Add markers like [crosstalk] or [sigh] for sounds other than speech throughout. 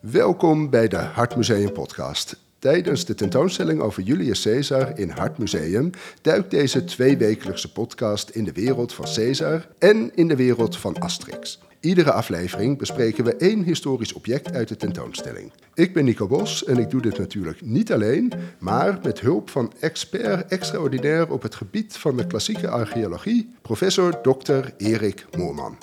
Welkom bij de Hartmuseum podcast. Tijdens de tentoonstelling over Julius Caesar in Hartmuseum duikt deze tweewekelijkse podcast in de wereld van Caesar en in de wereld van Asterix. Iedere aflevering bespreken we één historisch object uit de tentoonstelling. Ik ben Nico Bos en ik doe dit natuurlijk niet alleen, maar met hulp van expert extraordinair op het gebied van de klassieke archeologie, professor Dr. Erik Moorman.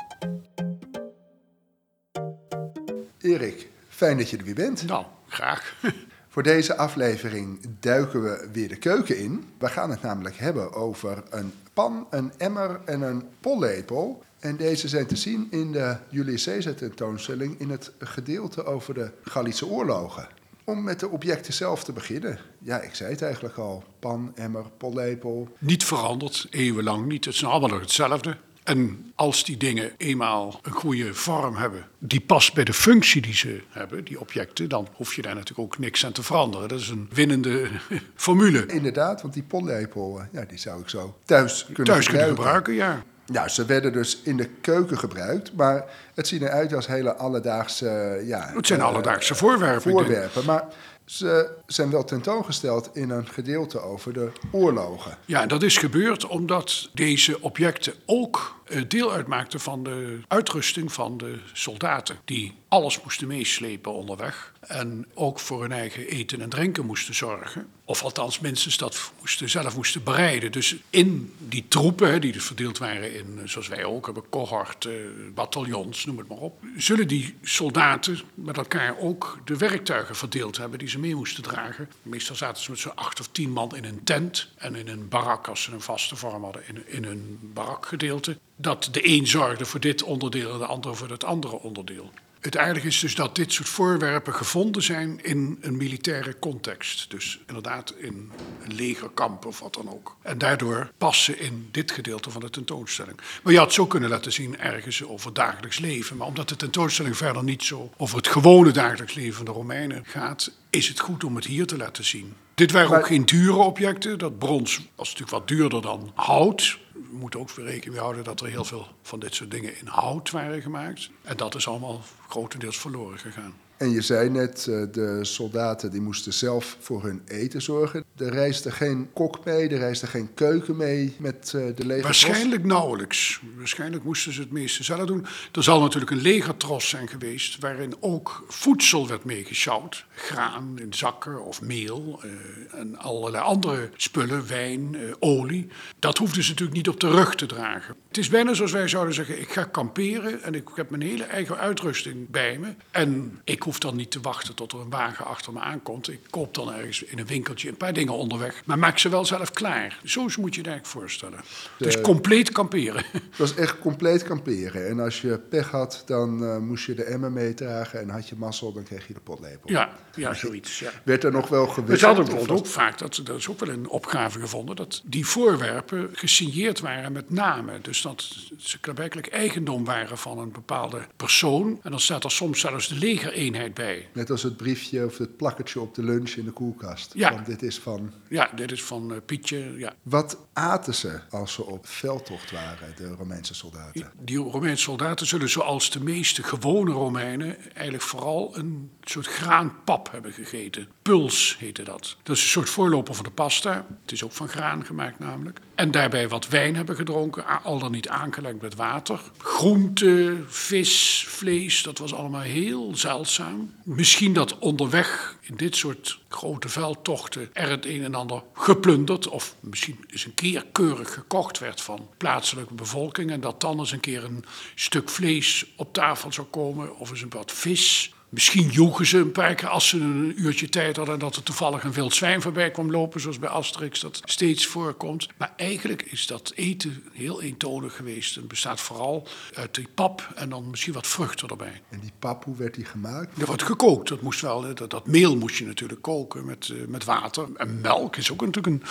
Erik, fijn dat je er weer bent. Nou, graag. [laughs] Voor deze aflevering duiken we weer de keuken in. We gaan het namelijk hebben over een pan, een emmer en een pollepel. En deze zijn te zien in de Julius Caesar tentoonstelling in het gedeelte over de Gallische oorlogen. Om met de objecten zelf te beginnen. Ja, ik zei het eigenlijk al. Pan, emmer, pollepel. Niet veranderd, eeuwenlang niet. Het is allemaal nog hetzelfde. En als die dingen eenmaal een goede vorm hebben, die past bij de functie die ze hebben, die objecten, dan hoef je daar natuurlijk ook niks aan te veranderen. Dat is een winnende [laughs] formule. Inderdaad, want die pollepel, eh, ja, die zou ik zo thuis kunnen Thuis kunnen gebruiken. gebruiken, ja. Nou, ze werden dus in de keuken gebruikt, maar het zien eruit als hele alledaagse eh, ja, Het zijn eh, alledaagse voorwerpen. voorwerpen. Maar ze zijn wel tentoongesteld in een gedeelte over de oorlogen. Ja, dat is gebeurd omdat deze objecten ook eh, deel uitmaakten van de uitrusting van de soldaten. Die alles moesten meeslepen onderweg. En ook voor hun eigen eten en drinken moesten zorgen. Of althans, minstens dat moesten, zelf moesten bereiden. Dus in die troepen, die verdeeld waren in, eh, zoals wij ook hebben, cohort, bataljons, noem het maar op. Zullen die soldaten met elkaar ook de werktuigen verdeeld hebben die ze mee moesten dragen. Meestal zaten ze met zo'n acht of tien man in een tent. En in een barak, als ze een vaste vorm hadden, in, in een barakgedeelte. Dat de een zorgde voor dit onderdeel en de ander voor het andere onderdeel. Het aardige is dus dat dit soort voorwerpen gevonden zijn in een militaire context. Dus inderdaad in een legerkamp of wat dan ook. En daardoor passen in dit gedeelte van de tentoonstelling. Maar je had het zo kunnen laten zien ergens over dagelijks leven. Maar omdat de tentoonstelling verder niet zo over het gewone dagelijks leven van de Romeinen gaat, is het goed om het hier te laten zien. Dit waren ook geen dure objecten. Dat brons was natuurlijk wat duurder dan hout. We moeten ook rekening mee houden dat er heel veel van dit soort dingen in hout waren gemaakt. En dat is allemaal grotendeels verloren gegaan. En je zei net, eh, de soldaten die moesten zelf voor hun eten zorgen. Er reisde geen kok mee, er reisde geen keuken mee met eh, de legertros. Waarschijnlijk nauwelijks. Waarschijnlijk moesten ze het meeste zelf doen. Er zal natuurlijk een legertros zijn geweest waarin ook voedsel werd meegesjouwd. Graan in zakken of meel eh, en allerlei andere spullen, wijn, eh, olie. Dat hoefden ze natuurlijk niet op de rug te dragen. Het is bijna zoals wij zouden zeggen, ik ga kamperen en ik heb mijn hele eigen uitrusting bij me. En ik hoef dan niet te wachten tot er een wagen achter me aankomt. Ik koop dan ergens in een winkeltje een paar dingen onderweg. Maar maak ze wel zelf klaar. Zo moet je het eigenlijk voorstellen. Dus compleet kamperen. Het was echt compleet kamperen. En als je pech had, dan eh, moest je de emmer meedragen. En had je mazzel, dan kreeg je de potlepel. Ja, ja zoiets. Ja. Werd er nog wel We gewisseld? hadden bijvoorbeeld was- ook vaak, dat, dat is ook wel een opgave gevonden, dat die voorwerpen gesigneerd waren met namen. Dus dat ze klaarblijkelijk eigendom waren van een bepaalde persoon. En dan staat er soms zelfs de legereenheid bij. Net als het briefje of het plakkertje op de lunch in de koelkast. Ja. Want dit is van... Ja, dit is van eh, Pietje. Ja. Wat aten ze als ze op veldtocht waren, de Romeinse soldaten? Die Romeinse soldaten zullen zoals de meeste gewone Romeinen eigenlijk vooral een soort graanpap hebben gegeten. Puls heette dat. Dat is een soort voorloper van de pasta. Het is ook van graan gemaakt namelijk. En daarbij wat wijn hebben gedronken, al dan niet aangelengd met water. Groente, vis, vlees, dat was allemaal heel zeldzaam. Misschien dat onderweg in dit soort grote veldtochten er het een en ander geplunderd... of misschien eens een keer keurig gekocht werd van plaatselijke bevolking... en dat dan eens een keer een stuk vlees op tafel zou komen of eens een wat vis... Misschien joegen ze een paar keer als ze een uurtje tijd hadden... dat er toevallig een wild zwijn voorbij kwam lopen... zoals bij Asterix dat steeds voorkomt. Maar eigenlijk is dat eten heel eentonig geweest. Het bestaat vooral uit die pap en dan misschien wat vruchten erbij. En die pap, hoe werd die gemaakt? Er wordt gekookt, dat moest wel. Dat, dat meel moest je natuurlijk koken met, eh, met water. En melk is ook natuurlijk een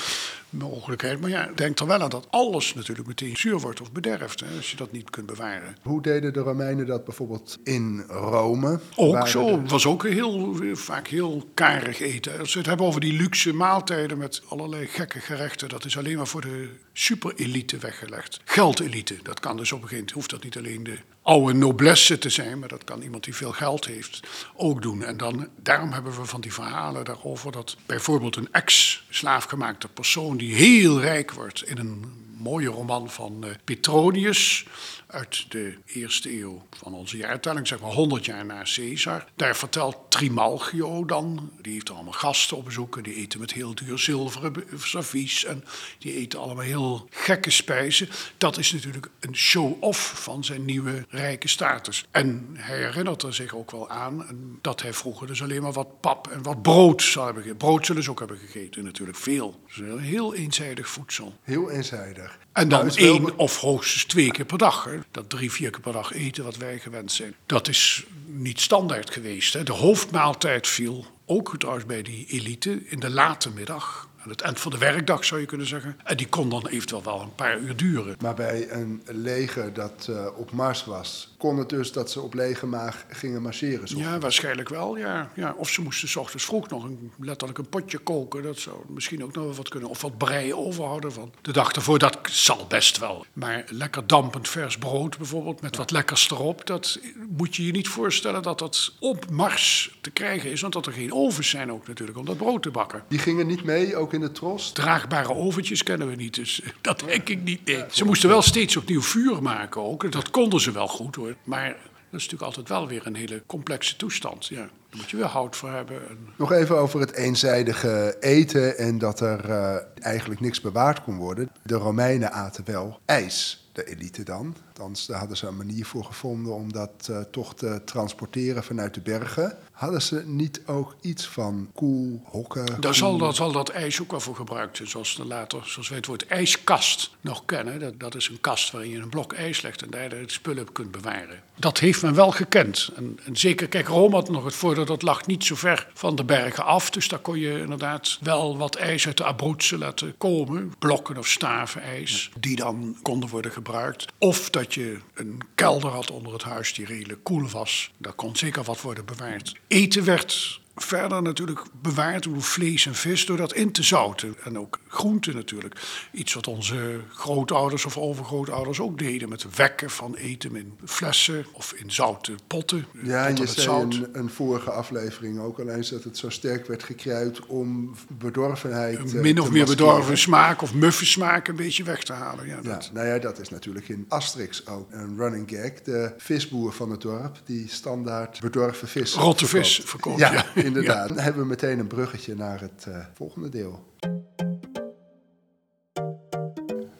mogelijkheid. Maar ja, denk er wel aan dat alles natuurlijk meteen zuur wordt of bederft... Hè, als je dat niet kunt bewaren. Hoe deden de Romeinen dat bijvoorbeeld in Rome? Ook Zo, het was ook heel, vaak heel karig eten. Als we het hebben over die luxe maaltijden met allerlei gekke gerechten, dat is alleen maar voor de superelite weggelegd. Geldelite, dat kan dus op een gegeven moment, hoeft dat niet alleen de oude noblesse te zijn, maar dat kan iemand die veel geld heeft ook doen. En dan, daarom hebben we van die verhalen daarover dat bijvoorbeeld een ex-slaafgemaakte persoon die heel rijk wordt in een mooie roman van uh, Petronius uit de eerste eeuw van onze jaartelling, zeg maar 100 jaar na Caesar. Daar vertelt Trimalchio dan, die heeft allemaal gasten op bezoeken, die eten met heel duur zilveren servies en die eten allemaal heel gekke spijzen. Dat is natuurlijk een show-off van zijn nieuwe rijke status. En hij herinnert er zich ook wel aan dat hij vroeger dus alleen maar wat pap en wat brood zou hebben gegeten. Brood zullen ze ook hebben gegeten, natuurlijk veel. Dus heel eenzijdig voedsel. Heel eenzijdig. En dan nou, één of hoogstens twee keer per dag. Hè. Dat drie, vier keer per dag eten wat wij gewend zijn. Dat is niet standaard geweest. Hè. De hoofdmaaltijd viel ook trouwens bij die elite in de late middag aan het eind van de werkdag zou je kunnen zeggen. En die kon dan eventueel wel een paar uur duren. Maar bij een leger dat uh, op Mars was, kon het dus dat ze op lege maag gingen marcheren? Ja, waarschijnlijk wel, ja. ja. Of ze moesten s ochtends vroeg nog een, letterlijk een potje koken. Dat zou misschien ook nog wel wat kunnen. Of wat brei overhouden van de dag ervoor. Dat zal best wel. Maar lekker dampend vers brood bijvoorbeeld, met wat lekkers erop. Dat moet je je niet voorstellen dat dat op Mars te krijgen is. Want dat er geen ovens zijn ook natuurlijk om dat brood te bakken. Die gingen niet mee, ook in de tros? Draagbare oventjes kennen we niet, dus dat denk ik niet. Nee. Ze moesten wel steeds opnieuw vuur maken ook. Dat konden ze wel goed hoor. Maar dat is natuurlijk altijd wel weer een hele complexe toestand. Ja. Daar moet je weer hout voor hebben. Nog even over het eenzijdige eten en dat er uh, eigenlijk niks bewaard kon worden. De Romeinen aten wel ijs de elite dan. Althans, daar hadden ze een manier voor gevonden om dat uh, toch te transporteren vanuit de bergen. Hadden ze niet ook iets van koel, hokken? Daar zal, dat, zal dat ijs ook wel voor gebruikt zijn. Zoals, later, zoals wij het woord ijskast nog kennen. Dat, dat is een kast waarin je een blok ijs legt en daar de spullen kunt bewaren. Dat heeft men wel gekend. En, en zeker, kijk, Rome had nog het voordeel dat lag niet zo ver van de bergen af. Dus daar kon je inderdaad wel wat ijs uit de Abruzzen laten komen. Blokken of staven ijs, die dan konden worden gebruikt. Of dat je een kelder had onder het huis die redelijk koel was. Daar kon zeker wat worden bewaard. Eten werd verder natuurlijk bewaard door vlees en vis door dat in te zouten. En ook groenten natuurlijk. Iets wat onze grootouders of overgrootouders ook deden. Met wekken van eten in flessen of in zouten potten. Ja, en je zei in een vorige aflevering ook al eens dat het zo sterk werd gekruid om bedorvenheid... Een min of meer bedorven smaak of muffe smaak een beetje weg te halen. Ja, ja, nou ja, dat is natuurlijk in Asterix ook een running gag. De visboer van het dorp die standaard bedorven vis Rotte vis verkoopt, ja. [laughs] [laughs] Inderdaad. Dan hebben we meteen een bruggetje naar het uh, volgende deel.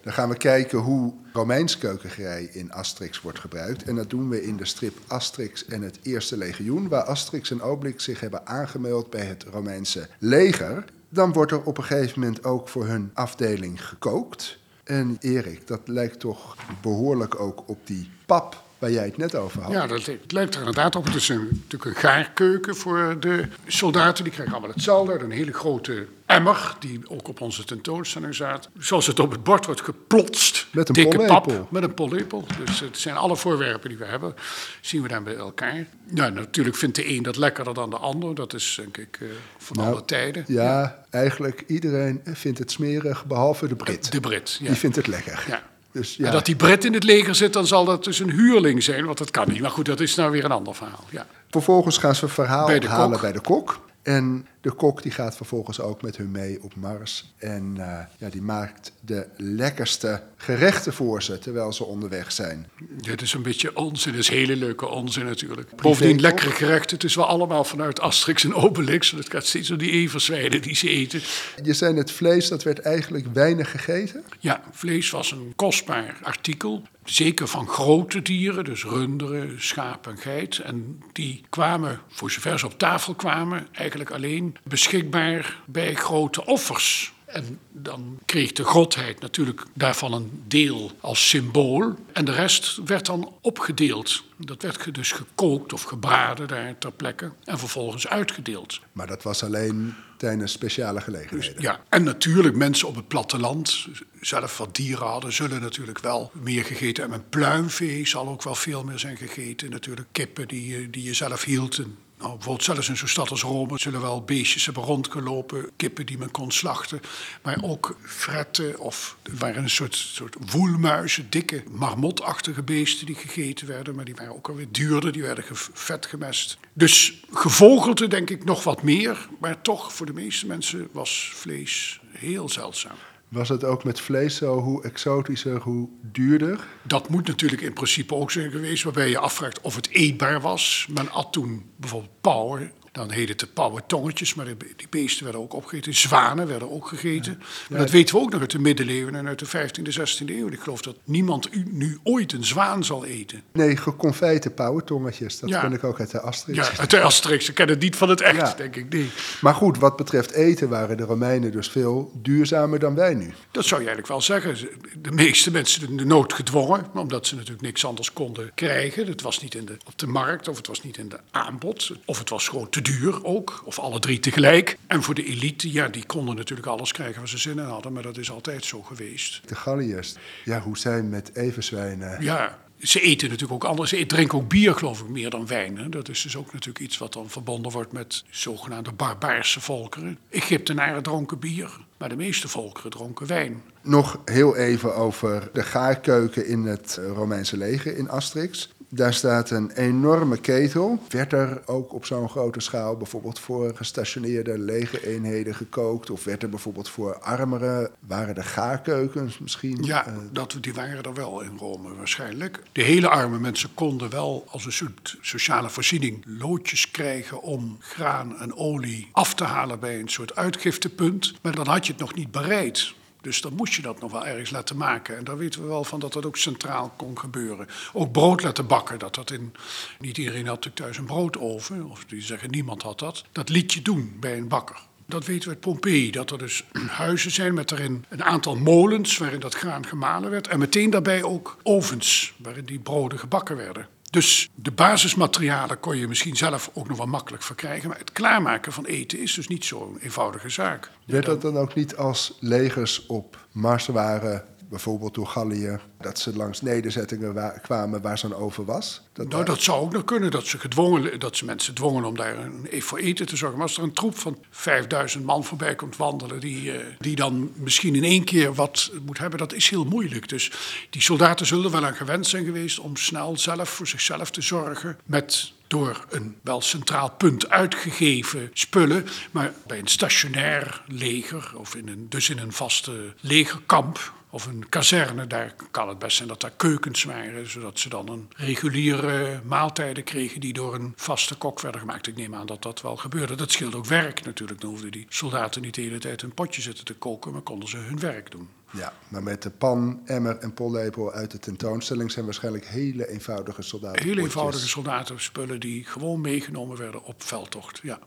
Dan gaan we kijken hoe Romeins keukengerei in Asterix wordt gebruikt. En dat doen we in de strip Asterix en het Eerste Legioen, waar Asterix en Obelix zich hebben aangemeld bij het Romeinse leger. Dan wordt er op een gegeven moment ook voor hun afdeling gekookt. En Erik, dat lijkt toch behoorlijk ook op die pap waar jij het net over had. Ja, dat lijkt er inderdaad op. Het is een, natuurlijk een gaarkeuken voor de soldaten. Die krijgen allemaal hetzelfde. Een hele grote emmer, die ook op onze tentoonstelling staat. Zoals het op het bord wordt geplotst. Met een dikke pap. Met een pollepel. Dus het zijn alle voorwerpen die we hebben. Zien we dan bij elkaar. Nou, natuurlijk vindt de een dat lekkerder dan de ander. Dat is denk ik uh, van nou, alle tijden. Ja, ja, eigenlijk iedereen vindt het smerig, behalve de Brit. De Brit, ja. Die vindt het lekker. Ja. Dus, ja. En dat die Brit in het leger zit, dan zal dat dus een huurling zijn, want dat kan niet. Maar goed, dat is nou weer een ander verhaal. Ja. Vervolgens gaan ze verhaal halen bij de kok. En de kok die gaat vervolgens ook met hun mee op Mars. En uh, ja, die maakt de lekkerste gerechten voor ze terwijl ze onderweg zijn. Dit is een beetje onzin, dit is hele leuke onzin natuurlijk. Bovendien lekkere gerechten, het is wel allemaal vanuit Asterix en Obelix. Het gaat steeds om die everzwijnen die ze eten. Je zei het vlees, dat werd eigenlijk weinig gegeten? Ja, vlees was een kostbaar artikel. Zeker van grote dieren, dus runderen, schaap en geit. En die kwamen, voor zover ze op tafel kwamen, eigenlijk alleen beschikbaar bij grote offers. En dan kreeg de godheid natuurlijk daarvan een deel als symbool. En de rest werd dan opgedeeld. Dat werd dus gekookt of gebraden daar ter plekke. En vervolgens uitgedeeld. Maar dat was alleen tijdens speciale gelegenheden. Dus, ja, en natuurlijk mensen op het platteland, zelf wat dieren hadden, zullen natuurlijk wel meer gegeten. En pluimvee zal ook wel veel meer zijn gegeten. Natuurlijk kippen die, die je zelf hield Nou, bijvoorbeeld zelfs in zo'n stad als Rome zullen wel beestjes hebben rondgelopen, kippen die men kon slachten, maar ook fretten of er waren een soort, soort woelmuizen, dikke marmotachtige beesten die gegeten werden, maar die waren ook alweer duurder, die werden vet gemest. Dus gevogelte denk ik nog wat meer, maar toch voor de meeste mensen was vlees heel zeldzaam. Was het ook met vlees zo, hoe exotischer, hoe duurder? Dat moet natuurlijk in principe ook zijn geweest, waarbij je afvraagt of het eetbaar was. Men at toen bijvoorbeeld pauwen dan heette het de maar die beesten werden ook opgegeten. Zwanen werden ook gegeten. Ja. Dat weten we ook nog uit de middeleeuwen en uit de 15e, 16e eeuw. Ik geloof dat niemand nu ooit een zwaan zal eten. Nee, geconfijte pauwentongetjes. Dat ken ik ook uit de Asterix. Ja, uit de Asterix. Ik ken het niet van het echt, denk ik. Nee. Maar goed, wat betreft eten waren de Romeinen dus veel duurzamer dan wij nu. Dat zou je eigenlijk wel zeggen. De meeste mensen in de nood gedwongen, omdat ze natuurlijk niks anders konden krijgen. Het was niet in de, op de markt of het was niet in de aanbod. Of het was gewoon te duur ook, of alle drie tegelijk. En voor de elite, ja, die konden natuurlijk alles krijgen waar ze zin in hadden, maar dat is altijd zo geweest. De Galliërs, ja, hoe zijn met everzwijnen? Ja, ze eten natuurlijk ook anders. Ze drinken ook bier, geloof ik, meer dan wijn. Hè. Dat is dus ook natuurlijk iets wat dan verbonden wordt met zogenaamde barbaarse volkeren. Egyptenaren dronken bier, maar de meeste volkeren dronken wijn. Nog heel even over de gaarkeuken in het Romeinse leger in Asterix. Daar staat een enorme ketel. Werd er ook op zo'n grote schaal bijvoorbeeld voor gestationeerde lege eenheden gekookt? Of werd er bijvoorbeeld voor armeren, waren er gaarkeukens misschien? Ja, uh, dat, die waren er wel in Rome waarschijnlijk. De hele arme mensen konden wel als een soort sociale voorziening loodjes krijgen om graan en olie af te halen bij een soort uitgiftepunt. Maar dan had je het nog niet bereid. Dus dan moest je dat nog wel ergens laten maken. En daar weten we wel van dat dat ook centraal kon gebeuren. Ook brood laten bakken. Dat dat in, niet iedereen had natuurlijk thuis een broodoven. Of die zeggen niemand had dat. Dat liet je doen bij een bakker. Dat weten we uit Pompeii, dat er dus [clears throat] huizen zijn met erin een aantal molens waarin dat graan gemalen werd. En meteen daarbij ook ovens waarin die broden gebakken werden. Dus de basismaterialen kon je misschien zelf ook nog wel makkelijk verkrijgen. Maar het klaarmaken van eten is dus niet zo'n eenvoudige zaak. Werd dat dan ook niet als legers op mars waren bijvoorbeeld door Gallië, dat ze langs nederzettingen kwamen waar zo'n over was? Dat nou, dat zou ook nog kunnen, dat ze, gedwongen, dat ze mensen dwongen om daar een, voor eten te zorgen. Maar als er een troep van 5000 man voorbij komt wandelen, die, uh, die dan misschien in één keer wat moet hebben, dat is heel moeilijk. Dus die soldaten zullen wel aan gewend zijn geweest om snel zelf voor zichzelf te zorgen met door een wel centraal punt uitgegeven spullen. Maar bij een stationair leger, of in een, dus in een vaste legerkamp, of een kazerne, daar kan het best zijn dat daar keukens waren, zodat ze dan een reguliere maaltijden kregen die door een vaste kok werden gemaakt. Ik neem aan dat dat wel gebeurde. Dat scheelde ook werk natuurlijk. Dan hoefden die soldaten niet de hele tijd een potje zitten te koken, maar konden ze hun werk doen. Ja, maar met de pan, emmer en pollepel uit de tentoonstelling zijn waarschijnlijk hele eenvoudige soldaten. Hele eenvoudige soldatenspullen die gewoon meegenomen werden op veldtocht, ja.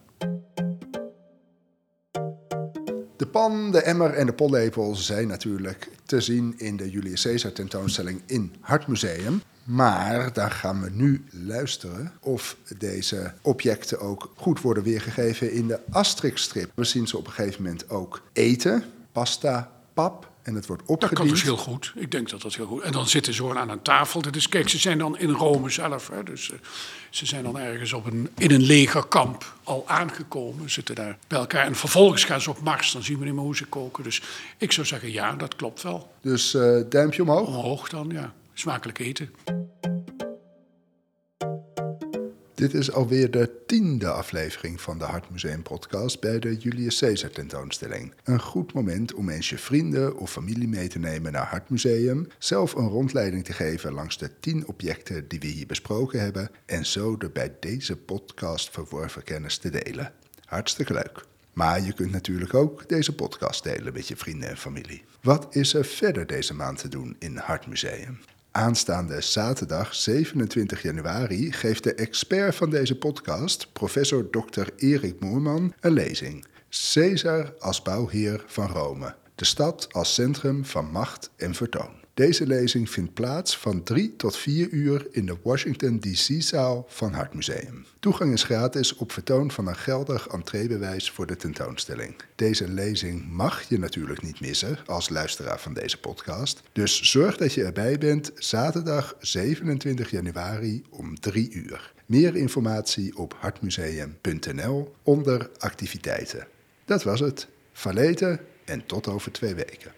De pan, de emmer en de pollepel zijn natuurlijk te zien in de Julius Caesar tentoonstelling in Hartmuseum. Maar daar gaan we nu luisteren of deze objecten ook goed worden weergegeven in de Asterix-strip. We zien ze op een gegeven moment ook eten, pasta, pap, en het wordt opgediend. Dat kan dus heel goed. Ik denk dat dat heel goed. En dan zitten ze gewoon aan een tafel. Dat is, kijk, ze zijn dan in Rome zelf. Hè, dus uh, ze zijn dan ergens op een, in een legerkamp al aangekomen. Zitten daar bij elkaar. En vervolgens gaan ze op Mars. Dan zien we niet meer hoe ze koken. Dus ik zou zeggen, ja, dat klopt wel. Dus uh, duimpje omhoog? Omhoog dan, ja. Smakelijk eten. Dit is alweer de tiende aflevering van de Hartmuseum podcast bij de Julius Caesar tentoonstelling. Een goed moment om eens je vrienden of familie mee te nemen naar Hartmuseum, zelf een rondleiding te geven langs de tien objecten die we hier besproken hebben en zo de bij deze podcast verworven kennis te delen. Hartstikke leuk. Maar je kunt natuurlijk ook deze podcast delen met je vrienden en familie. Wat is er verder deze maand te doen in Hartmuseum? Aanstaande zaterdag 27 januari geeft de expert van deze podcast, professor Dr. Erik Moorman, een lezing. Caesar als bouwheer van Rome. De stad als centrum van macht en vertoon. Deze lezing vindt plaats van 3 tot 4 uur in de Washington DC-zaal van Hartmuseum. Toegang is gratis op vertoon van een geldig entreebewijs voor de tentoonstelling. Deze lezing mag je natuurlijk niet missen als luisteraar van deze podcast. Dus zorg dat je erbij bent zaterdag 27 januari om 3 uur. Meer informatie op hartmuseum.nl onder activiteiten. Dat was het. Valeten en tot over twee weken.